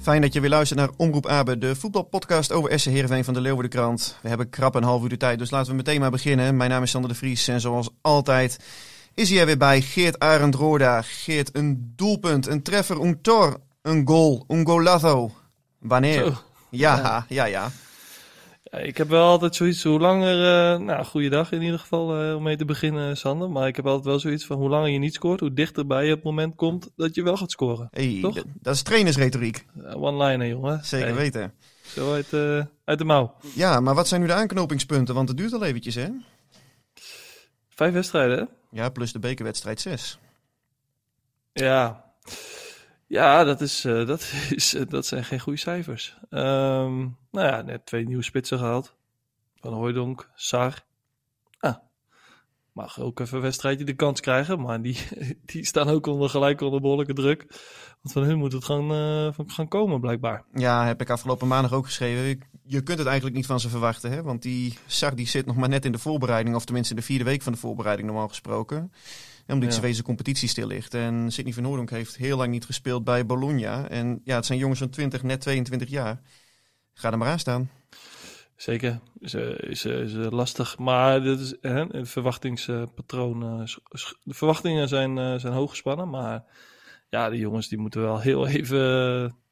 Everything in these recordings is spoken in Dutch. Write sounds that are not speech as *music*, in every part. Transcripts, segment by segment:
Fijn dat je weer luistert naar Omroep Abe, de voetbalpodcast over SC Heerenveen van de Leeuwardenkrant. We hebben krap een half uur de tijd, dus laten we meteen maar beginnen. Mijn naam is Sander de Vries en zoals altijd is hij er weer bij Geert Arend Roorda. Geert, een doelpunt, een treffer, een tor, een goal, een golazo. Wanneer? Ja, ja. Ja, ik heb wel altijd zoiets, hoe langer, eh nou, goeiedag in ieder geval eh, om mee te beginnen, Sander. Maar ik heb altijd wel zoiets van, hoe langer je niet scoort, hoe dichterbij je het moment komt dat je wel gaat scoren. Hey, Toch? dat is trainersretoriek, Uh, One-liner, jongen. zeker Hey, weten. Zo uit, eh, uit de mouw. Ja, maar wat zijn nu de aanknopingspunten? Want het duurt al eventjes, hè? Vijf wedstrijden, hè? Ja, plus de bekerwedstrijd 6. Ja. Ja, dat, is, eh, dat, *laughs* is, eh, dat zijn geen goede cijfers. Ehm, nou ja, net twee nieuwe spitsen gehaald. Van Hooijdonk, Sar. Ah, mag ook even een wedstrijdje de kans krijgen. Maar die, *laughs* die staan ook onder, gelijk onder behoorlijke druk. Want van hun moet het gaan, eh, gaan komen, blijkbaar. Ja, heb ik afgelopen maandag ook geschreven. Je- Je kunt het eigenlijk niet van ze verwachten, hè? Want die Sar die zit nog maar net in de voorbereiding, of tenminste in de vierde week van de voorbereiding normaal gesproken. Omdat ze wezen competitie stil ligt. En Sidney van Noordonk heeft heel lang niet gespeeld bij Bologna. En ja, het zijn jongens van 20, net 22 jaar. Ga er maar aan staan. Zeker, is, eh, is, eh, is eh, lastig. Maar dit is, hè, het verwachtingspatroon. de verwachtingen zijn, zijn hoog gespannen. Maar ja, die jongens die moeten wel heel even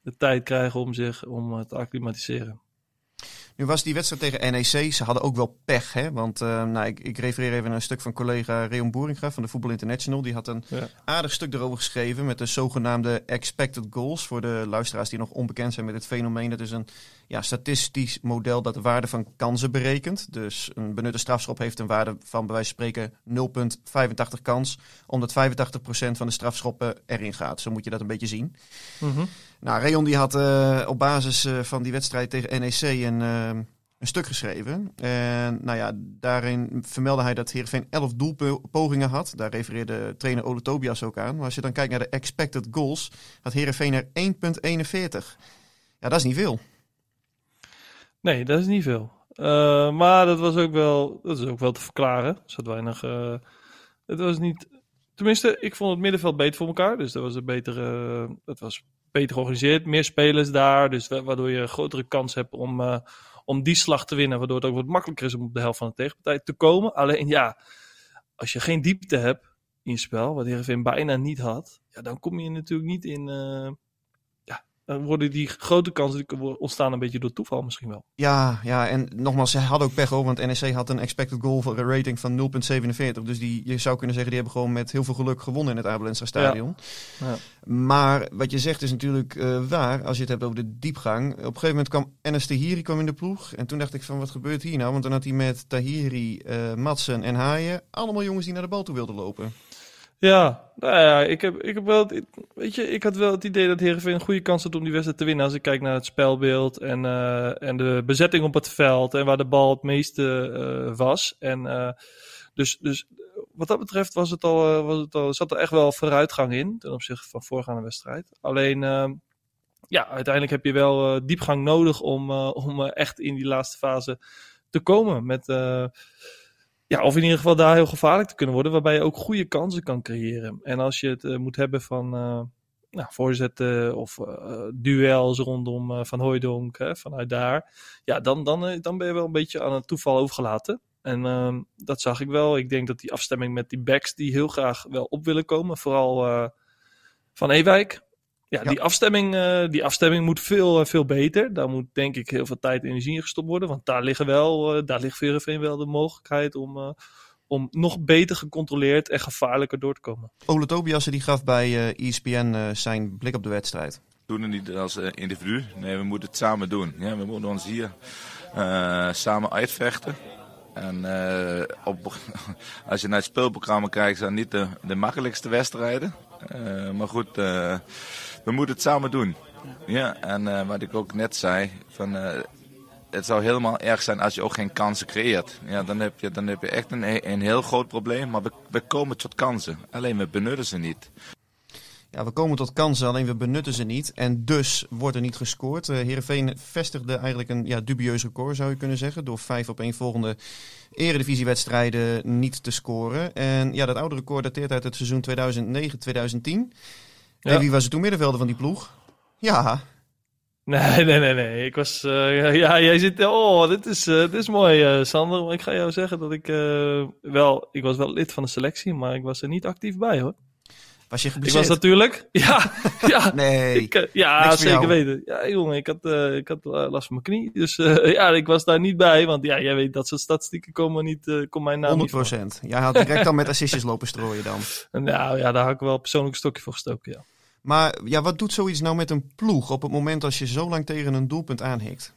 de tijd krijgen om zich om te acclimatiseren. Nu was die wedstrijd tegen NEC. Ze hadden ook wel pech, hè? Want eh, nou, ik, ik refereer even naar een stuk van collega Reon Boeringa van de Voetbal International. Die had een Ja. aardig stuk erover geschreven met de zogenaamde expected goals. Voor de luisteraars die nog onbekend zijn met het fenomeen. Dat is een ja, statistisch model dat de waarde van kansen berekent. Dus een benutte strafschop heeft een waarde van bij wijze van spreken 0,85 kans. Omdat 85% van de strafschoppen erin gaat. Zo moet je dat een beetje zien. Mhm. Nou, Reon die had eh, op basis eh, van die wedstrijd tegen NEC een, eh, een stuk geschreven. En nou ja, daarin vermeldde hij dat Heerenveen 11 doelpogingen had. Daar refereerde trainer Ole Tobias ook aan. Maar als je dan kijkt naar de expected goals, had Heerenveen er 1,41. Ja, dat is niet veel. Nee, dat is niet veel. Eh, maar dat was ook wel, dat is ook wel te verklaren. Er zat weinig. eh, het was niet. Tenminste, ik vond het middenveld beter voor elkaar. Dus dat was een betere. het was beter georganiseerd. Meer spelers daar. Dus wa- waardoor je een grotere kans hebt om, eh, om die slag te winnen. Waardoor het ook wat makkelijker is om op de helft van de tegenpartij te komen. Alleen ja, als je geen diepte hebt in je spel, wat Heerenveen bijna niet had. Ja, dan kom je natuurlijk niet in. Eh, dan worden die grote kansen die ontstaan een beetje door toeval misschien wel. Ja, ja, en nogmaals, ze hadden ook pech hoor, want NEC had een expected goal rating van 0,47. Dus die, je zou kunnen zeggen, die hebben gewoon met heel veel geluk gewonnen in het Abel Enstra Stadion. Ja. Maar wat je zegt is natuurlijk eh, waar, als je het hebt over de diepgang. Op een gegeven moment kwam Enes Tahiri kwam in de ploeg. En toen dacht ik van, wat gebeurt hier nou? Want dan had hij met Tahiri, eh Madsen en Haaien allemaal jongens die naar de bal toe wilden lopen. Ja, nou ja, ik heb, ik heb wel, weet je, ik had wel het idee dat Heerenveen een goede kans had om die wedstrijd te winnen. Als ik kijk naar het spelbeeld en, eh, en de bezetting op het veld en waar de bal het meeste eh, was. En eh, dus, dus wat dat betreft was het al, was het al, zat er echt wel vooruitgang in ten opzichte van voorgaande wedstrijd. Alleen, eh, ja, uiteindelijk heb je wel diepgang nodig om, om echt in die laatste fase te komen met... ja, of in ieder geval daar heel gevaarlijk te kunnen worden, waarbij je ook goede kansen kan creëren. En als je het eh, moet hebben van eh, nou, voorzetten of eh, duels rondom Van Hooijdonk, hè, vanuit daar, ja, dan, dan, dan ben je wel een beetje aan het toeval overgelaten. En ehm, dat zag ik wel. Ik denk dat die afstemming met die backs die heel graag wel op willen komen, vooral van Ewijk. Ja, Ja. Die, afstemming, eh, die afstemming moet veel, eh, veel beter. Daar moet denk ik heel veel tijd en energie in gestopt worden. Want daar liggen wel, eh, daar ligt Verenveen wel de mogelijkheid om, eh, om nog beter gecontroleerd en gevaarlijker door te komen. Ole Tobiasse die gaf bij ESPN zijn blik op de wedstrijd. We doen het niet als individu, nee we moeten het samen doen. Ja, we moeten ons hier samen uitvechten. En uh, op, *laughs* als je naar het speelprogramma kijkt, zijn niet de, de makkelijkste wedstrijden. Uh, maar goed, uh, we moeten het samen doen. Ja, en wat ik ook net zei, van, het zou helemaal erg zijn als je ook geen kansen creëert. Ja, dan heb je, dan heb je echt een, een heel groot probleem. Maar we, we komen tot kansen, alleen we benutten ze niet. Ja, we komen tot kansen, alleen we benutten ze niet. En dus wordt er niet gescoord. Uh, Heerenveen vestigde eigenlijk een ja, dubieus record, zou je kunnen zeggen. Door vijf op één volgende eredivisiewedstrijden niet te scoren. En ja, dat oude record dateert uit het seizoen 2009-2010. Ja. wie was het toen middenvelder van die ploeg? Ja, Nee, nee, nee, nee. Ik was. Uh, ja, jij zit. Oh, dit is, uh, dit is mooi, uh, Sander. Ik ga jou zeggen dat ik. wel. Ik was wel lid van de selectie, maar ik was er niet actief bij hoor. Was je geblesseerd? Ik was natuurlijk. *laughs* Ja, ja. *laughs* nee. Ik, uh, ja, zeker weten. Ja, jongen, ik had, uh, ik had uh, last van mijn knie. Dus *laughs* ja, ik was daar niet bij. Want ja, jij weet, dat soort statistieken komen niet, komt mijn naam 100%. niet procent. Jij had direct al met assistjes lopen strooien dan. Nou ja, daar had ik wel persoonlijk een stokje voor gestoken, ja. Maar ja, wat doet zoiets nou met een ploeg op het moment als je zo lang tegen een doelpunt aanhikt?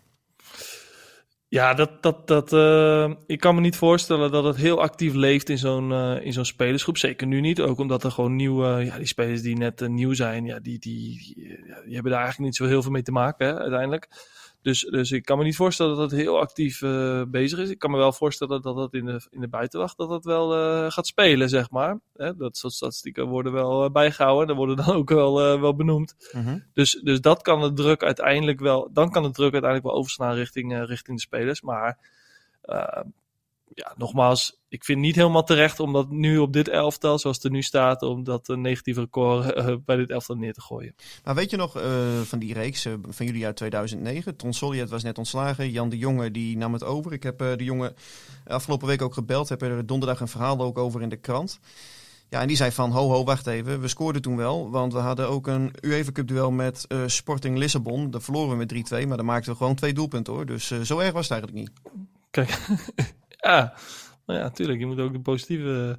Ja, dat, dat, dat, uh, ik kan me niet voorstellen dat het heel actief leeft in zo'n uh, in zo'n spelersgroep. Zeker nu niet. Ook omdat er gewoon nieuwe, ja, die spelers die net uh, nieuw zijn, ja, die, die, die, die, hebben daar eigenlijk niet zo heel veel mee te maken hè, uiteindelijk. Dus, dus ik kan me niet voorstellen dat het heel actief uh, bezig is. Ik kan me wel voorstellen dat dat in de, in de buitenwacht dat dat wel uh, gaat spelen, zeg maar. Hè, dat soort statistieken worden wel uh, bijgehouden. Dan worden dan *laughs* ook wel, wel benoemd. -huh. dus, dus dat kan de druk uiteindelijk wel... Dan kan de druk uiteindelijk wel overslaan richting, richting de spelers. Maar ja, nogmaals, ik vind niet helemaal terecht om dat nu op dit elftal, zoals het er nu staat, om dat een negatieve record uh, *laughs* bij dit elftal neer te gooien. Maar weet je nog uh, van die reeks uh, van jullie uit 2009? Ton Solliet was net ontslagen. Jan de Jonge die nam het over. Ik heb de jongen afgelopen week ook gebeld. Heb er donderdag een verhaal ook over in de krant. Ja, en die zei van, ho ho, wacht even. We scoorden toen wel, want we hadden ook een UEFA Cup duel met Sporting Lissabon. Daar verloren we met 3-2, maar dan maakten we gewoon twee doelpunten hoor. Dus zo erg was het eigenlijk niet. Kijk, *laughs* ja, nou ja, tuurlijk. Je moet ook de positieve,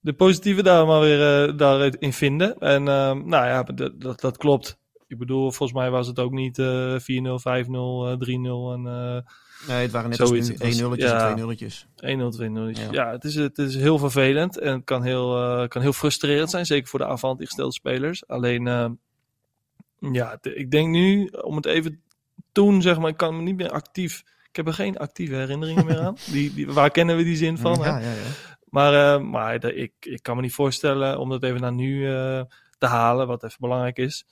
de positieve daar maar weer uh, daarin vinden. En uh, nou ja, dat, dat, dat, klopt. Ik bedoel, volgens mij was het ook niet uh, 4-0, 5-0, 3-0 en... Nee, het waren net 1 nulletjes ja, en 2 nulletjes. 1 0 2 nulletjes. Ja, ja het, is, het is heel vervelend en het kan heel, uh, kan heel frustrerend zijn. Zeker voor de avant gestelde spelers. Alleen, uh, ja, ik denk nu, om het even toen, zeg maar, ik kan me niet meer actief ik heb er geen actieve herinneringen meer aan. Die, die, waar kennen we die zin van? Ja, ja, ja. Maar, uh, maar de, ik, ik kan me niet voorstellen om dat even naar nu uh, te halen, wat even belangrijk is.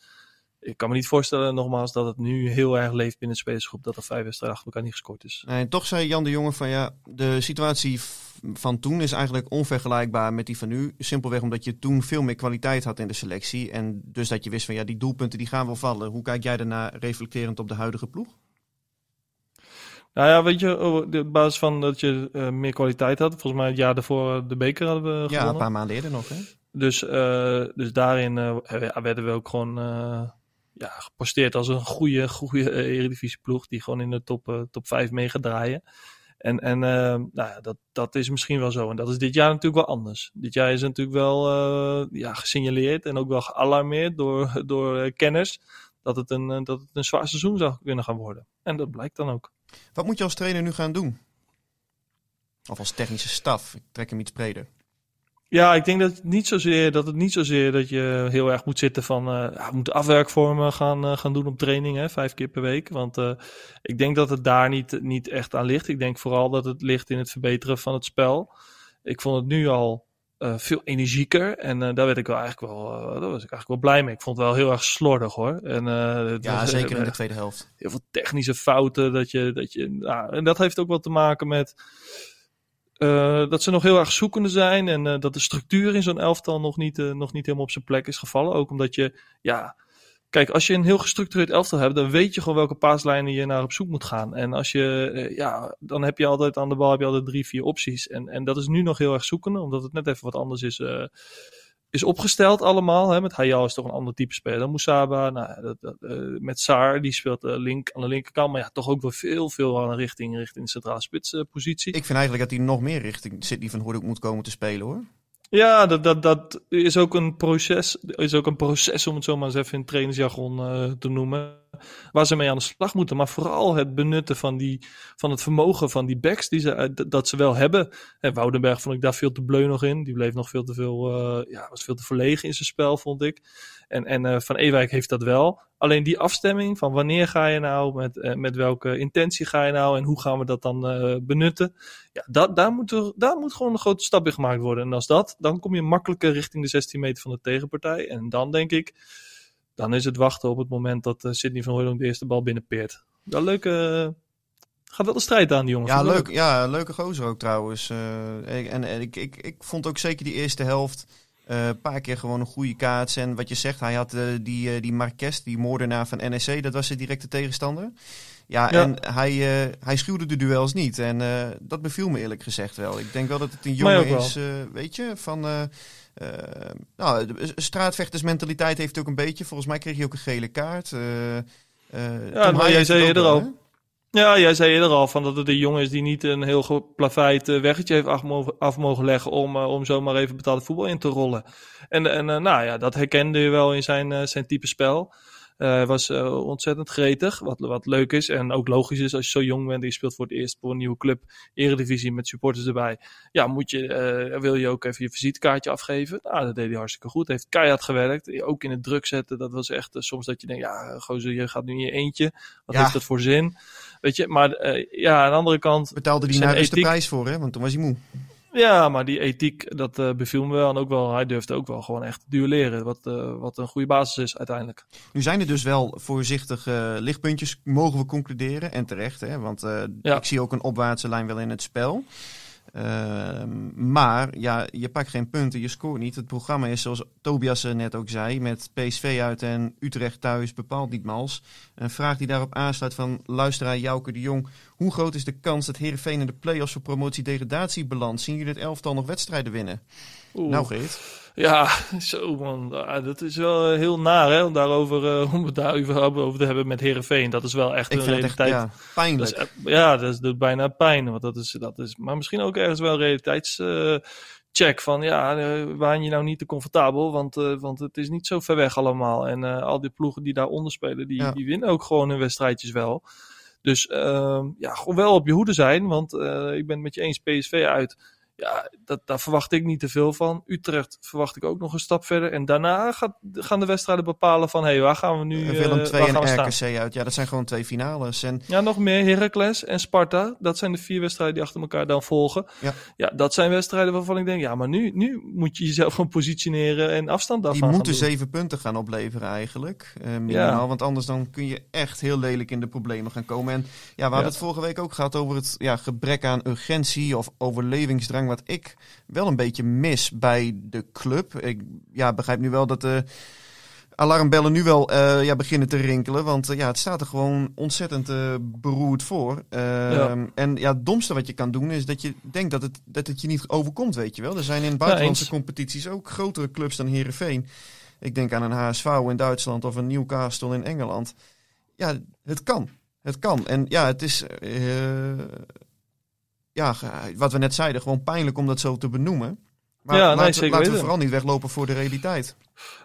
Ik kan me niet voorstellen, nogmaals, dat het nu heel erg leeft binnen de spelersgroep. Dat er vijf wedstrijden achter elkaar niet gescoord is. En toch zei Jan de Jonge van ja, de situatie van toen is eigenlijk onvergelijkbaar met die van nu. Simpelweg omdat je toen veel meer kwaliteit had in de selectie. En dus dat je wist van ja, die doelpunten die gaan wel vallen. Hoe kijk jij daarna reflecterend op de huidige ploeg? Nou ja, weet je, op basis van dat je uh, meer kwaliteit had. Volgens mij het jaar daarvoor de beker hadden we gewonnen. Ja, een paar maanden eerder nog, hè? Dus, uh, dus daarin uh, werden we ook gewoon ja, geposteerd als een goede, goede eredivisieploeg. Die gewoon in de top, top 5 mee gaat draaien. En, en nou ja, dat, dat is misschien wel zo. En dat is dit jaar natuurlijk wel anders. Dit jaar is natuurlijk wel ja, gesignaleerd en ook wel gealarmeerd door, *laughs* door kenners. Dat het, een, dat het een zwaar seizoen zou kunnen gaan worden. En dat blijkt dan ook. Wat moet je als trainer nu gaan doen? Of als technische staf? Ik trek hem iets breder. Ja, ik denk dat het niet zozeer dat het niet zozeer dat je heel erg moet zitten van ja, we moeten afwerkvormen gaan, uh, gaan doen op training, hè, vijf keer per week. Want uh, ik denk dat het daar niet, niet echt aan ligt. Ik denk vooral dat het ligt in het verbeteren van het spel. Ik vond het nu al uh, veel energieker. En uh, daar werd ik wel eigenlijk wel, uh, daar was ik eigenlijk wel blij mee. Ik vond het wel heel erg slordig hoor. En, ja, was, zeker in de tweede helft. Heel veel technische fouten. Dat je, dat je, nou, en dat heeft ook wel te maken met dat ze nog heel erg zoekende zijn. En dat de structuur in zo'n elftal nog niet, nog niet helemaal op zijn plek is gevallen. Ook omdat je, ja, Kijk, als je een heel gestructureerd elftal hebt, dan weet je gewoon welke paaslijnen je naar op zoek moet gaan. En als je, eh, ja, dan heb je altijd aan de bal heb je altijd drie, vier opties. En, en dat is nu nog heel erg zoekende, omdat het net even wat anders is uh, is opgesteld allemaal. Hè, met Hayal is toch een ander type speler. Musaba, nou, dat, uh, met Saar, die speelt link, aan de linkerkant. Maar ja, toch ook wel veel, veel aan richting, richting de centrale spitspositie. Ik vind eigenlijk dat hij nog meer richting Sidney van Hoornik moet komen te spelen hoor. Ja, dat, dat, dat is ook een proces. Is ook een proces om het zo maar eens even in trainersjargon uh, te noemen. Waar ze mee aan de slag moeten. Maar vooral het benutten van, die, van het vermogen van die backs die ze, dat ze wel hebben. En Woudenberg vond ik daar veel te bleu nog in. Die bleef nog veel te veel, uh, ja, was veel te verlegen in zijn spel, vond ik. En, en uh, Van Ewijk heeft dat wel. Alleen die afstemming van wanneer ga je nou, met, met welke intentie ga je nou en hoe gaan we dat dan benutten. Ja, dat, daar, moet er, daar moet gewoon een grote stap in gemaakt worden. En als dat, dan kom je makkelijker richting de 16 meter van de tegenpartij. En dan denk ik, dan is het wachten op het moment dat uh, Sidney van Hooydonk de eerste bal binnenpeert. Wel leuke, gaat wel de strijd aan die jongens. Ja, leuk, ja leuke gozer ook trouwens. Uh, en, en ik, ik, ik vond ook zeker die eerste helft een uh, paar keer gewoon een goede kaats. En wat je zegt, hij had uh, die, uh, die Marques, die moordenaar van NEC, dat was de directe tegenstander. Ja, ja. en hij, hij schuwde de duels niet. En dat beviel me eerlijk gezegd wel. Ik denk wel dat het een jongen is, weet je, van... nou, de straatvechtersmentaliteit heeft ook een beetje. Volgens mij kreeg hij ook een gele kaart. ja, maar jij zei eerder al. Ja, jij zei eerder al van dat het een jongen is die niet een heel geplaveid weggetje heeft af mogen, af mogen leggen om, uh, om zomaar even betaalde voetbal in te rollen. En, en uh, nou ja, dat herkende je wel in zijn, uh, zijn type spel. Hij was ontzettend gretig, wat, wat leuk is en ook logisch is als je zo jong bent en je speelt voor het eerst voor een nieuwe club, eredivisie met supporters erbij. Ja, moet je, wil je ook even je visitekaartje afgeven. Nou, dat deed hij hartstikke goed. Heeft keihard gewerkt, ook in het druk zetten. Dat was echt soms dat je denkt, ja, gozer, je gaat nu in je eentje. Wat ja. heeft dat voor zin? Weet je, maar uh, ja, aan de andere kant... Betaalde die daar dus de prijs voor, hè? Want toen was hij moe. Ja, maar die ethiek, dat uh, beviel me wel. En ook wel, hij durfde ook wel gewoon echt duelleren. Wat, uh, wat een goede basis is uiteindelijk. Nu zijn er dus wel voorzichtige lichtpuntjes, mogen we concluderen. En terecht, hè? Want ja. ik zie ook een opwaartse lijn wel in het spel. Uh, maar ja, je pakt geen punten, je scoort niet. Het programma is zoals Tobias net ook zei, met PSV uit en Utrecht thuis bepaalt niet mals. Een vraag die daarop aansluit van luisteraar Jouke de Jong. Hoe groot is de kans dat Heerenveen in de play-offs voor promotie-degradatie belandt? Zien jullie het elftal nog wedstrijden winnen? Oeh. Nou Geert. Ja, *laughs* zo man. Dat is wel heel naar hè, om, daarover, uh, om het daar überhaupt over te hebben met Herenveen. Dat is wel echt ik een realiteit. Echt, ja, pijnlijk. Dat is, ja, dat doet bijna pijn. Want dat is, dat is, maar misschien ook ergens wel realiteitscheck. Uh, van ja, uh, waan je nou niet te comfortabel? Want, uh, want het is niet zo ver weg allemaal. En al die ploegen die daaronder spelen, die, ja. die winnen ook gewoon hun wedstrijdjes wel. Dus ja, gewoon wel op je hoede zijn. Want ik ben het met je eens, PSV uit ja, dat, daar verwacht ik niet te veel van. Utrecht verwacht ik ook nog een stap verder. En daarna gaat, gaan de wedstrijden bepalen van... hé, hey, waar gaan we nu uh, Willem 2 en RKC uit. Ja, dat zijn gewoon twee finales. En... Ja, nog meer. Heracles en Sparta. Dat zijn de vier wedstrijden die achter elkaar dan volgen. Ja, ja dat zijn wedstrijden waarvan ik denk... ja, maar nu, nu moet je jezelf *laughs* gewoon positioneren en afstand daarvan Die moeten zeven punten gaan opleveren eigenlijk. Uh, minimaal, ja. Want anders dan kun je echt heel lelijk in de problemen gaan komen. En ja, we hadden ja. het vorige week ook gehad over het ja, gebrek aan urgentie... of overlevingsdrang wat ik wel een beetje mis bij de club. Ik ja, begrijp nu wel dat de alarmbellen nu wel uh, ja, beginnen te rinkelen. Want uh, ja, het staat er gewoon ontzettend uh, beroerd voor. Ja. En ja, het domste wat je kan doen is dat je denkt dat het, dat het je niet overkomt, weet je wel. Er zijn in buitenlandse ja, competities ook grotere clubs dan Herenveen. Ik denk aan een HSV in Duitsland of een Newcastle in Engeland. Ja, het kan. Het kan. En ja, het is ja, wat we net zeiden, gewoon pijnlijk om dat zo te benoemen. Maar ja, laten, nee, zeker laten we vooral niet weglopen voor de realiteit.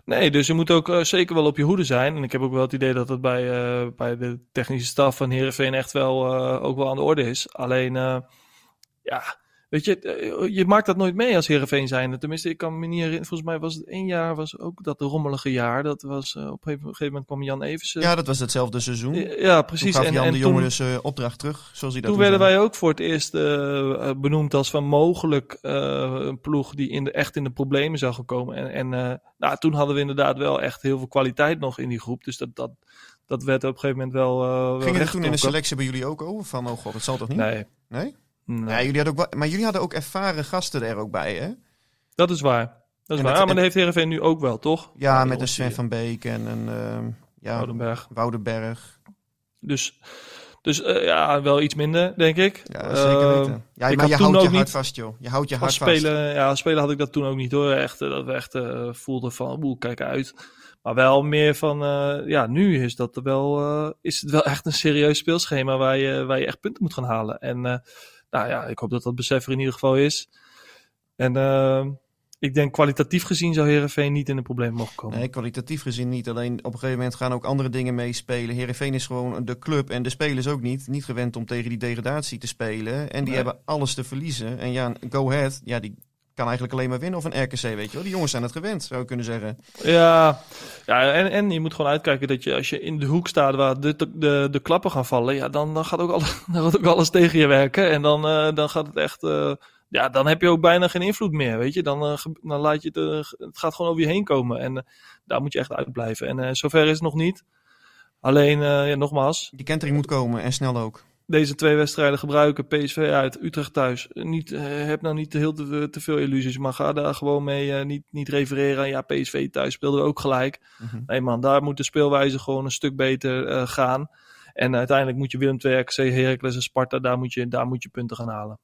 Nee, dus je moet ook uh, zeker wel op je hoede zijn. En ik heb ook wel het idee dat het bij, uh, bij de technische staf van Herenveen echt wel, uh, ook wel aan de orde is. Alleen, ja, Weet je, je maakt dat nooit mee als Heerenveen zijn. Tenminste, ik kan me niet herinneren. Volgens mij was het één jaar, was ook dat rommelige jaar. Dat was, uh, op een gegeven moment kwam Jan Eversen. Ja, dat was hetzelfde seizoen. Ja, precies. Toen gaf Jan en, en de jongen dus uh, opdracht terug, zoals hij dat Toen werden wij ook voor het eerst uh, benoemd als van mogelijk een ploeg die in de, echt in de problemen zou gekomen. En, en nou, toen hadden we inderdaad wel echt heel veel kwaliteit nog in die groep. Dus dat, dat, dat werd op een gegeven moment wel. wel Ging het toen in de selectie bij jullie ook over? Van, oh god, dat zal toch niet? Nee. Nee? Nee. Ja, jullie hadden ook wel, maar jullie hadden ook ervaren gasten er ook bij, hè? Dat is waar. Dat is waar. Het, ja, maar dat heeft Heerenveen nu ook wel, toch? Ja, met een Sven van Beek en een uh, ja, Woudenberg. Woudenberg. Dus, Dus uh, ja, wel iets minder, denk ik. Ja, zeker weten. Uh, ja, maar je houdt je hart vast, joh. Je houdt je hart spelen, vast. Ja, spelen had ik dat toen ook niet hoor. Echt, dat we echt uh, voelden van, oeh, kijk uit. Maar wel meer van, ja, nu is, dat wel, is het wel echt een serieus speelschema waar je, waar je echt punten moet gaan halen. En nou ja, ik hoop dat dat besef er in ieder geval is. En ik denk kwalitatief gezien zou Herenveen niet in de probleem mogen komen. Nee, kwalitatief gezien niet. Alleen op een gegeven moment gaan ook andere dingen meespelen. Herenveen is gewoon de club en de spelers ook niet. Niet gewend om tegen die degradatie te spelen. En die Nee. hebben alles te verliezen. En ja, een Go Ahead, ja, die kan eigenlijk alleen maar winnen. Of een RKC, weet je wel. Die jongens zijn het gewend, zou je kunnen zeggen. Ja, ja en, en je moet gewoon uitkijken dat je als je in de hoek staat waar de, de, de klappen gaan vallen, ja, dan, dan, gaat ook alles, *laughs* dan gaat ook alles tegen je werken. En dan, eh, dan gaat het echt. eh, ja, dan heb je ook bijna geen invloed meer, weet je. Dan, eh, dan laat je het, het gaat gewoon over je heen komen. En daar moet je echt uitblijven. En zover is het nog niet. Alleen, ja, nogmaals, Die kentering moet komen en snel ook. Deze twee wedstrijden gebruiken. PSV uit, Utrecht thuis. Niet, eh, heb nou niet te heel te, te veel illusies, maar ga daar gewoon mee. eh, niet, niet refereren ja, PSV thuis speelden we ook gelijk. Mhm. Nee man, daar moet de speelwijze gewoon een stuk beter eh, gaan. En uiteindelijk moet je Willem II, RKC, Heracles en Sparta, daar moet je, daar moet je punten gaan halen.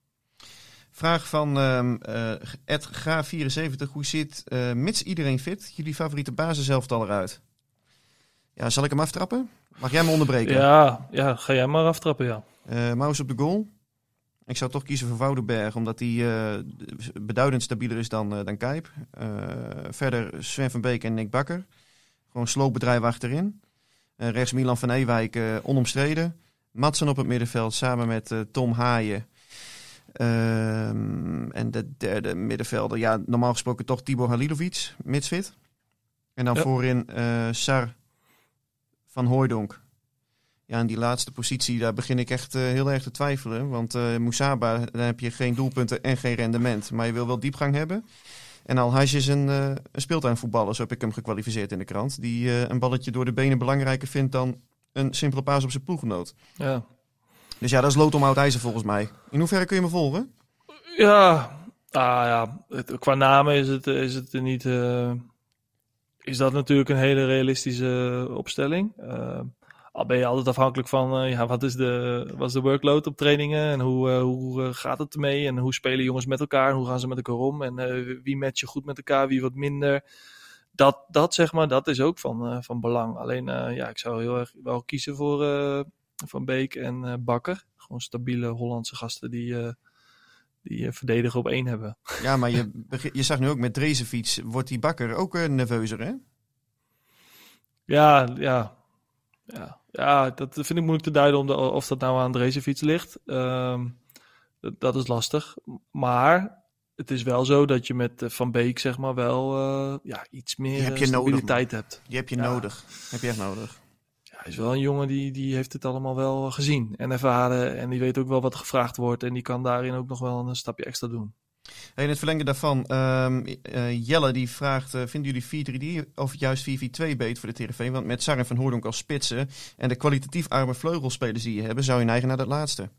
Vraag van ehm eh, Ed Gra74. Hoe zit, eh, mits iedereen fit, jullie favoriete basiselftal eruit? Ja, zal ik hem aftrappen? Mag jij me onderbreken? Ja, ja, ga jij maar aftrappen, ja. Eh Maus op de goal. Ik zou toch kiezen voor Woudenberg, omdat hij eh, beduidend stabieler is dan, eh dan Kijp. Verder Sven van Beek en Nick Bakker. Gewoon sloopbedrijf achterin. Rechts Milan van Ewijk, onomstreden. Matsen op het middenveld samen met Tom Haaien. Ehm, en de derde middenvelder, ja, normaal gesproken toch Tibor Halilovic, midsfit. En dan Ja. voorin Sar van Hooijdonk. Ja, in die laatste positie, daar begin ik echt eh, heel erg te twijfelen. Want Mousaba, daar heb je geen doelpunten en geen rendement. Maar je wil wel diepgang hebben. En Al-Haj is een, eh een speeltuinvoetballer, zo heb ik hem gekwalificeerd in de krant. Die een balletje door de benen belangrijker vindt dan een simpele paas op zijn ploeggenoot. Ja, Dus ja, dat is lood om oud ijzer volgens mij. In hoeverre kun je me volgen? ja, ah, ja. Het, qua namen is het, is het niet... is dat natuurlijk een hele realistische opstelling. Al ben je altijd afhankelijk van eh, ja, wat, is de, wat is de workload op trainingen en hoe, eh, hoe eh, gaat het ermee en hoe spelen jongens met elkaar en hoe gaan ze met elkaar om en wie matchen goed met elkaar, wie wat minder. Dat, dat zeg maar, dat is ook van, van belang. Alleen ja, ik zou heel erg wel kiezen voor Van Beek en Bakker. Gewoon stabiele Hollandse gasten die, die verdedigen op één hebben. Ja, maar je, je zag nu ook met Drezenfiets, wordt die bakker ook nerveuzer, hè? Ja, ja. Ja, ja, dat vind ik moeilijk te duiden om de, of dat nou aan deze fiets ligt. Ehm, dat, dat is lastig. Maar het is wel zo dat je met eh, Van Beek zeg maar wel eh, ja, iets meer Die heb eh, je nodig, hebt. Die heb je Ja. nodig. Heb je echt nodig. Ja, hij is wel een jongen die, die heeft het allemaal wel gezien en ervaren. En die weet ook wel wat gevraagd wordt. En die kan daarin ook nog wel een stapje extra doen. In het verlengde daarvan, ehm, eh, Jelle die vraagt, eh, vinden jullie 4-3-3 of juist 4-4-2 beter voor de TRV? Want met Sar en Van Hoordonk als spitsen en de kwalitatief arme vleugelspelers die je hebben, zou je neigen naar dat laatste.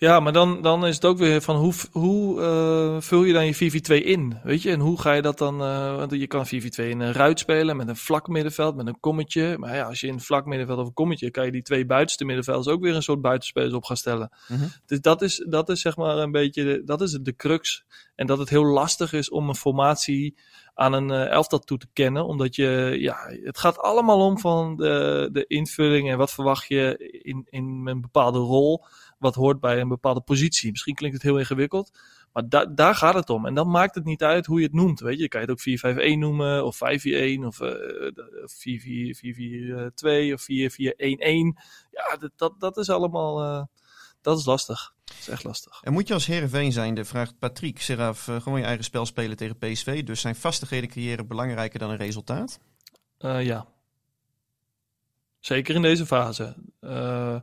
Ja, maar dan, dan is het ook weer van hoe, hoe eh, vul je dan je 4-4-2 in? Weet je, en hoe ga je dat dan? eh, want je kan 4-4-2 in een ruit spelen met een vlak middenveld, met een kommetje. Maar ja, als je in een vlak middenveld of een kommetje, kan je die twee buitenste middenvelders ook weer een soort buitenspelers op gaan stellen. Mhm. Dus dat is, dat is zeg maar een beetje, de, dat is de crux. En dat het heel lastig is om een formatie aan een eh, elftal toe te kennen. Omdat je, ja, het gaat allemaal om van de, de invulling en wat verwacht je in, in een bepaalde rol. Wat hoort bij een bepaalde positie. Misschien klinkt het heel ingewikkeld. Maar da daar gaat het om. En dan maakt het niet uit hoe je het noemt. Weet je, je kan je het ook 4-5-1 noemen, of 5-4-1, of eh, 4-4-2, of 4-4-1-1. Ja, dat, dat, dat is allemaal, eh, dat is lastig. Dat is echt lastig. En moet je als Heerenveen zijnde, vraagt Patrick Seraf, eh, gewoon je eigen spel spelen tegen PSV. Dus zijn vastigheden creëren belangrijker dan een resultaat? Ja. Zeker in deze fase. Eh,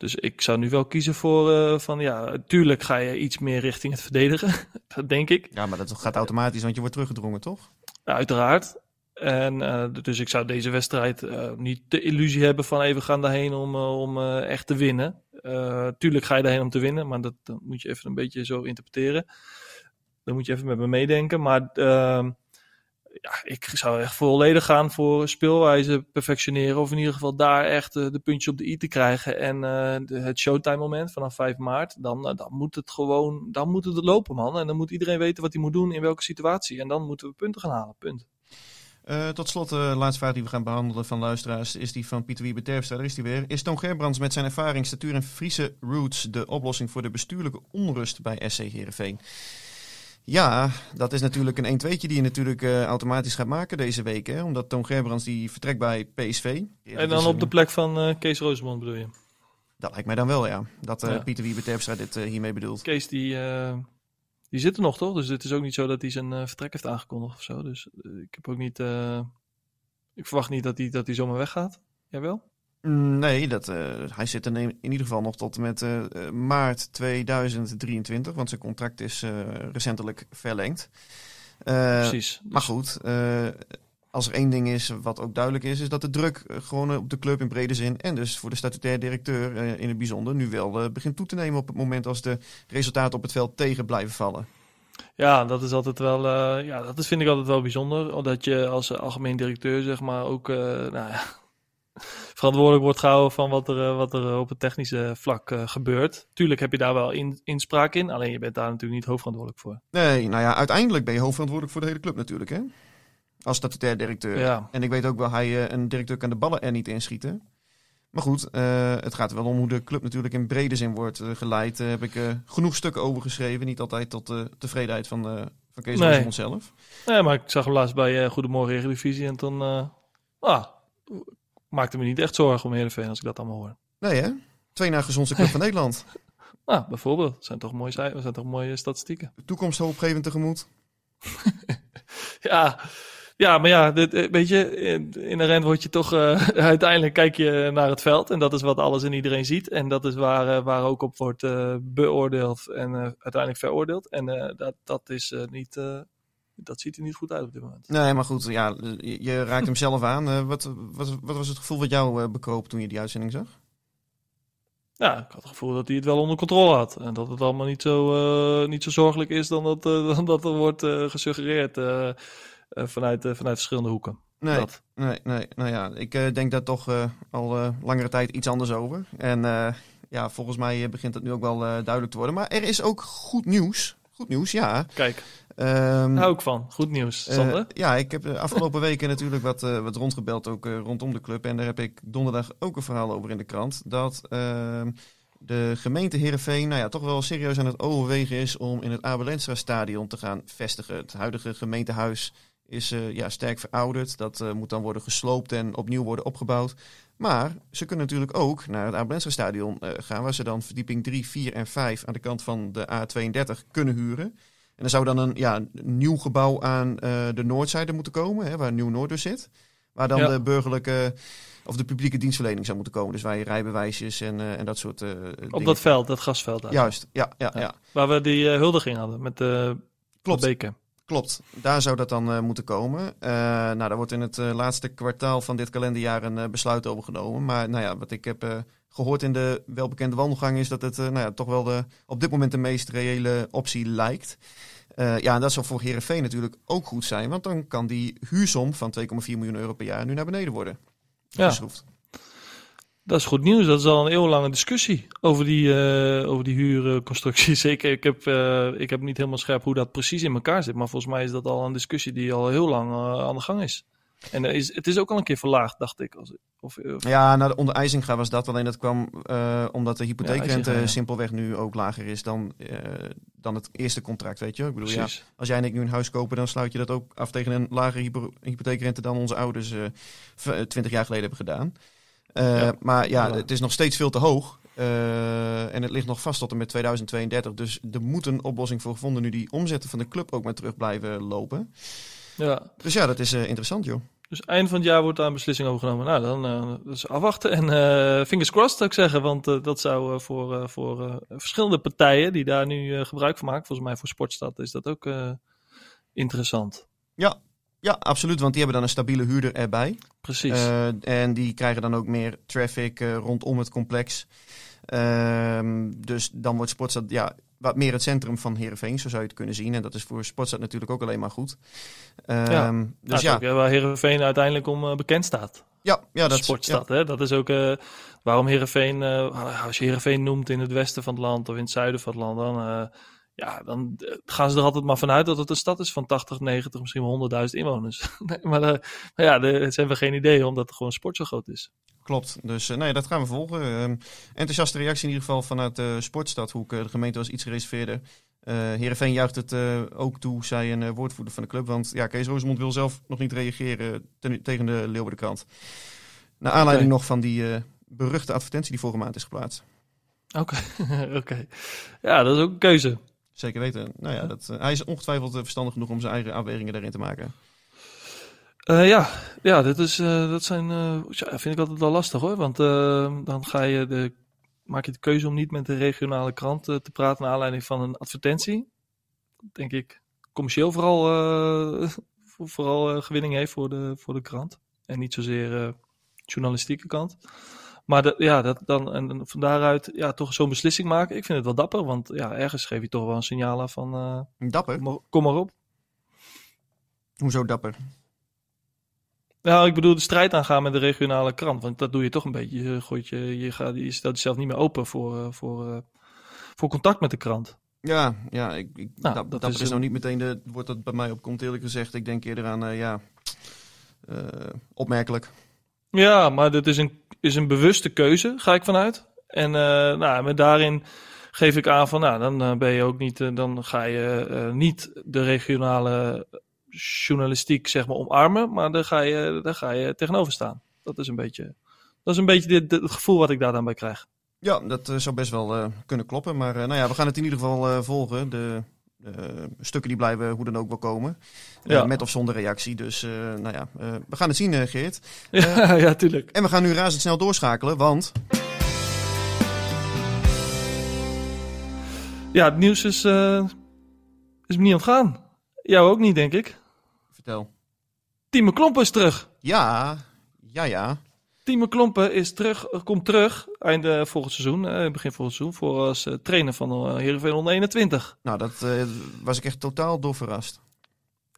dus ik zou nu wel kiezen voor eh, van ja, tuurlijk ga je iets meer richting het verdedigen. dat *laughs* denk ik. Ja, maar dat gaat automatisch, want je wordt teruggedrongen, toch? Uiteraard. En eh, dus ik zou deze wedstrijd eh, niet de illusie hebben van even gaan daarheen om, om echt te winnen. Tuurlijk ga je daarheen om te winnen, maar dat, dat moet je even een beetje zo interpreteren. Dan moet je even met me meedenken. Maar ehm, ja, ik zou echt volledig gaan voor speelwijze perfectioneren. Of in ieder geval daar echt uh, de puntjes op de i te krijgen. En uh, de, het showtime moment vanaf 5 maart. Dan, uh, dan moet het gewoon, dan moet het lopen man. En dan moet iedereen weten wat hij moet doen in welke situatie. En dan moeten we punten gaan halen, punt. Tot slot, de laatste vraag die we gaan behandelen van luisteraars is die van Pieter Wiebe Terpstra. Daar is die weer. Is Toon Gerbrands met zijn ervaring, statuur en Friese roots de oplossing voor de bestuurlijke onrust bij SC Heerenveen? Ja, dat is natuurlijk een 1-2'tje die je natuurlijk uh, automatisch gaat maken deze week. Hè? Omdat Toon Gerbrands die vertrekt bij PSV. En dan op de plek van Kees Roosman bedoel je? Dat lijkt mij dan wel, ja. Dat ja. Pieter Wiebe Terpstra dit hiermee bedoelt. Kees die... Die zit er nog, toch? Dus het is ook niet zo dat hij zijn vertrek heeft aangekondigd of zo. Dus ik heb ook niet. Ik verwacht niet dat hij, dat hij zomaar weggaat. Jij wel? Nee, dat, hij zit er in ieder geval nog tot met maart 2023, want zijn contract is recentelijk verlengd. Precies. Dus... Maar goed, als er één ding is wat ook duidelijk is, is dat de druk gewoon op de club in brede zin en dus voor de statutair directeur in het bijzonder nu wel begint toe te nemen op het moment als de resultaten op het veld tegen blijven vallen. Ja, dat is altijd wel, uh, ja, dat is, vind ik altijd wel bijzonder. Omdat je als algemeen directeur, zeg maar, ook uh, nou ja, verantwoordelijk wordt gehouden van wat er, uh, wat er op het technische vlak gebeurt. Tuurlijk heb je daar wel in, inspraak in, alleen je bent daar natuurlijk niet hoofdverantwoordelijk voor. Nee, nou ja, uiteindelijk ben je hoofdverantwoordelijk voor de hele club natuurlijk, hè? Als statutair directeur. Ja. En ik weet ook wel, hij, een directeur kan de ballen er niet inschieten. Maar goed, uh, het gaat wel om hoe de club natuurlijk in brede zin wordt geleid. Daar heb ik genoeg stukken over geschreven. Niet altijd tot de tevredenheid van, van Kees nee. zelf. Nee, maar ik zag hem laatst bij Goedemorgen Eredivisie. En toen ah, maakte me niet echt zorgen om Heerenveen als ik dat allemaal hoor. Nee hè? Twee na gezondste club van *laughs* Nederland. Ah, bijvoorbeeld. Dat zijn toch mooie, zijn toch mooie statistieken. De toekomst hoopgevend tegemoet. *laughs* ja, ja, maar ja, dit, weet je, in de rent word je toch, uh, *laughs* uiteindelijk kijk je naar het veld en dat is wat alles en iedereen ziet. En dat is waar, uh, waar ook op wordt uh, beoordeeld en uiteindelijk veroordeeld. En dat, dat is niet, dat ziet er niet goed uit op dit moment. Nee, maar goed, ja, je raakt hem zelf aan. wat, wat, wat was het gevoel wat jou bekroop toen je die uitzending zag? Ja, ik had het gevoel dat hij het wel onder controle had. En dat het allemaal niet zo, niet zo zorgelijk is dan dat, *laughs* dan dat er wordt gesuggereerd. Uh, vanuit, uh, vanuit verschillende hoeken. Nee, dat. nee, nee. Nou ja, ik uh, denk daar toch al langere tijd iets anders over. En ja, volgens mij begint het nu ook wel duidelijk te worden. Maar er is ook goed nieuws. Goed nieuws, ja. Kijk, um, hou ik van. Goed nieuws, Sander. ja, ik heb de afgelopen *laughs* weken natuurlijk wat, wat rondgebeld, ook rondom de club. En daar heb ik donderdag ook een verhaal over in de krant. Dat ehm, de gemeente Heerenveen nou ja, toch wel serieus aan het overwegen is om in het Abelensra stadion te gaan vestigen. Het huidige gemeentehuis is ja, sterk verouderd. Dat moet dan worden gesloopt en opnieuw worden opgebouwd. Maar ze kunnen natuurlijk ook naar het Abelensra stadion gaan, waar ze dan verdieping 3, 4 en 5 aan de kant van de A32 kunnen huren. En er zou dan een ja, nieuw gebouw aan de noordzijde moeten komen, hè, waar Nieuw Noord dus zit. Waar dan ja. de burgerlijke of de publieke dienstverlening zou moeten komen. Dus waar je rijbewijsjes en, en dat soort Op dingen. dat veld, dat gasveld. Juist, ja, ja, ja. ja. Waar we die huldiging hadden met de Klopt. beker. Klopt, daar zou dat dan uh, moeten komen. Uh, nou, daar wordt in het uh, laatste kwartaal van dit kalenderjaar een besluit over genomen. Maar nou ja, wat ik heb gehoord in de welbekende wandelgang is dat het nou ja, toch wel de, op dit moment de meest reële optie lijkt. ja, en dat zou voor Herenveen natuurlijk ook goed zijn, want dan kan die huursom van 2,4 miljoen euro per jaar nu naar beneden worden ja. geschroefd. Dat is goed nieuws. Dat is al een eeuwenlange discussie over die, uh, over die huurconstructie. *laughs* Zeker, ik heb, uh, ik heb niet helemaal scherp hoe dat precies in elkaar zit. Maar volgens mij is dat al een discussie die al heel lang aan de gang is. En is, het is ook al een keer verlaagd, dacht ik. Als, of, of... Ja, nou, onder IJzinga was dat. Alleen dat kwam omdat de hypotheekrente ja, ja. simpelweg nu ook lager is dan, dan het eerste contract, weet je. Ik bedoel, ja, als jij en ik nu een huis kopen, dan sluit je dat ook af tegen een lagere hypo hypotheekrente dan onze ouders 20 jaar geleden hebben gedaan. Uh, maar ja, het is nog steeds veel te hoog. Uh, en het ligt nog vast tot en met 2032. Dus er moet een oplossing voor gevonden nu die omzetten van de club ook maar terug blijven lopen. Ja. Dus ja, dat is uh, interessant joh. Dus eind van het jaar wordt daar een beslissing over genomen. Nou, dan dus afwachten en fingers crossed zou ik zeggen. Want dat zou voor, voor verschillende partijen die daar nu gebruik van maken, volgens mij voor Sportstad, is dat ook interessant. Ja, ja, absoluut. Want die hebben dan een stabiele huurder erbij. Precies. Uh, en die krijgen dan ook meer traffic uh, rondom het complex. Uh, dus dan wordt Sportstad, ja, wat meer het centrum van Heerenveen, zo zou je het kunnen zien. En dat is voor Sportstad natuurlijk ook alleen maar goed. Ja. Ehm, dus ja, ook, eh, waar Heerenveen uiteindelijk om eh, bekend staat. ja, ja, dat Sportstad, hè? Dat is ook eh, waarom Heerenveen, eh, als je Heerenveen noemt in het westen van het land of in het zuiden van het land, dan, ja, dan eh, gaan ze er altijd maar vanuit dat het een stad is van 80, 90, misschien wel 100.000 inwoners. *laughs* nee, maar, eh, maar ja, de- ze hebben geen idee omdat er gewoon sport zo groot is. Klopt. Dus eh, nee, dat gaan we volgen. Ehm, enthousiaste reactie in ieder geval vanuit de Sportstad. Hoe de gemeente was iets gereserveerder. Eh Heerenveen juicht het ook toe, zei een woordvoerder van de club. Want ja, Kees Rosemond wil zelf nog niet reageren ten- tegen de Leeuwardenkrant. Naar aanleiding nog van die beruchte advertentie die vorige maand is geplaatst. Oké, *laughs* oké. Ja, dat is ook een keuze. Zeker weten. Nou ja, dat, eh, hij is ongetwijfeld eh, verstandig genoeg om zijn eigen afwegingen daarin te maken. Eh, ja, ja, dit is, dat zijn, ja, vind ik altijd wel lastig hoor. Want dan ga je de, maak je de keuze om niet met de regionale krant te praten naar aanleiding van een advertentie. Denk ik commercieel vooral, *laughs* voor- vooral gewinning heeft voor de, voor de krant. En niet zozeer journalistieke kant. Maar de, ja, dat dan, en van daaruit ja, toch zo'n beslissing maken. Ik vind het wel dapper, want ja, ergens geef je toch wel een signaal af van eh, Dapper? kom, maar, kom maar op. Hoezo dapper? Nou, ik bedoel de strijd aangaan met de regionale krant. Want dat doe je toch een beetje. Je, gooit je, je, gaat, je stelt jezelf niet meer open voor, eh, voor, eh, voor contact met de krant. Ja, ja ik, ik, Nou, dat is is, nou niet meteen de wordt dat bij mij opkomt eerlijk gezegd. Ik denk eerder aan, ja, opmerkelijk. Ja, maar dat is een, is een bewuste keuze, ga ik vanuit. En eh, nou, met daarin geef ik aan van, nou, dan eh, ben je ook niet, eh, dan ga je niet de regionale journalistiek, zeg maar, omarmen, maar daar ga je, daar ga je tegenover staan. Dat is een beetje, dat is een beetje dit, het gevoel wat ik daar dan bij krijg. Ja, dat zou best wel kunnen kloppen. Maar nou ja, we gaan het in ieder geval volgen. De stukken die blijven hoe dan ook wel komen. Eh, Ja. met of zonder reactie. Dus eh, nou ja, eh, we gaan het zien, eh, Geert. *laughs* Ja, ja, tuurlijk. En we gaan nu razendsnel doorschakelen, want... Ja, het nieuws is, eh, is me niet ontgaan. Jou ook niet, denk ik. Vertel. Timo Klompen is terug. Ja, ja, ja. Timo Klompen is terug, eh, komt terug einde volgend seizoen, eh, begin volgend seizoen, voor als eh, trainer van uh, Heerenveen 121. Nou, dat eh, was ik echt totaal door verrast.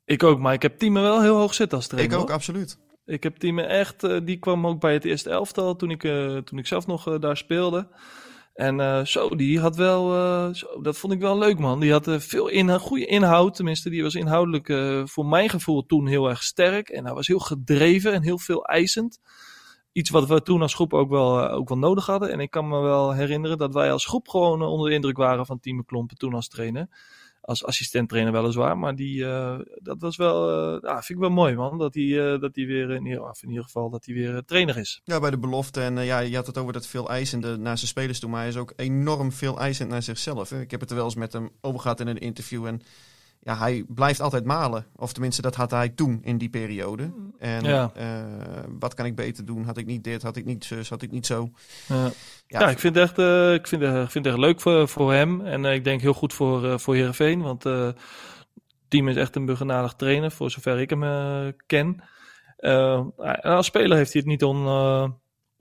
Ik ook, maar ik heb Timo wel heel hoog zitten als trainer. ik ook, hoor. absoluut. Ik heb Timo echt, eh, die kwam ook bij het eerste elftal toen ik, eh, toen ik zelf nog eh, daar speelde. En eh, zo, die had wel, eh, zo, dat vond ik wel leuk man. Die had eh, veel in, goede inhoud, tenminste die was inhoudelijk eh, voor mijn gevoel toen heel erg sterk. En hij was heel gedreven en heel veel eisend. Iets wat we toen als groep ook wel, eh, ook wel nodig hadden. En ik kan me wel herinneren dat wij als groep gewoon eh, onder de indruk waren van Timo Klompen toen als trainer. Als assistent trainer weliswaar, maar die, eh, dat was wel, eh, ja, vind ik wel mooi man. Dat hij, dat weer, in ieder, of in ieder geval, dat hij weer trainer is. Ja, bij de belofte. En ja, je had het over dat veel eisende naar zijn spelers toe. Maar hij is ook enorm veel eisend naar zichzelf. Hè. Ik heb het er wel eens met hem over gehad in een interview. En ja, hij blijft altijd malen. Of tenminste, dat had hij toen in die periode. En Ja. eh, wat kan ik beter doen? Had ik niet dit, had ik niet zus, had ik niet zo. Ja. Ja, Ja, ik vind het echt, eh, ik vind, ik vind het echt leuk voor, voor hem. En eh, ik denk heel goed voor, eh voor Heerenveen. Want eh, het team is echt een begenadigd trainer, voor zover ik hem ken. En als speler heeft hij het niet on, eh,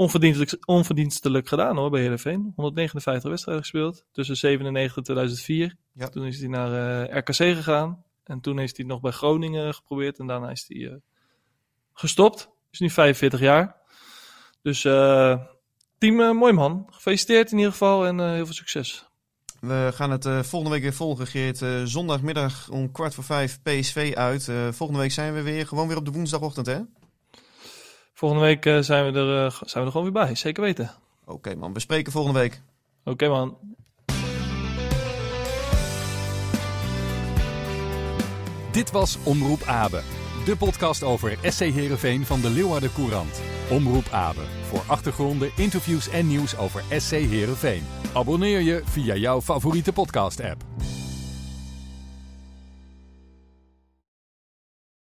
onverdienstelijk, onverdienstelijk gedaan hoor, bij Heerenveen. 159 wedstrijden gespeeld, tussen 97 en 2004. Ja. Toen is hij naar eh, RKC gegaan. En toen heeft hij nog bij Groningen geprobeerd. En daarna is hij eh, gestopt. Is nu 45 jaar. Dus eh, team, mooi man. Gefeliciteerd in ieder geval en heel veel succes. We gaan het volgende week weer volgen, Geert. Eh, zondagmiddag om kwart voor vijf PSV uit. Volgende week zijn we weer gewoon weer op de woensdagochtend, hè? Volgende week eh, zijn, we er, eh, zijn we er gewoon weer bij, zeker weten. Oké man, we spreken volgende week. Oké man. Dit was Omroep Abe, de podcast over SC Heerenveen van de Leeuwarden Courant. Omroep Abe, voor achtergronden, interviews en nieuws over SC Heerenveen. Abonneer je via jouw favoriete podcast-app.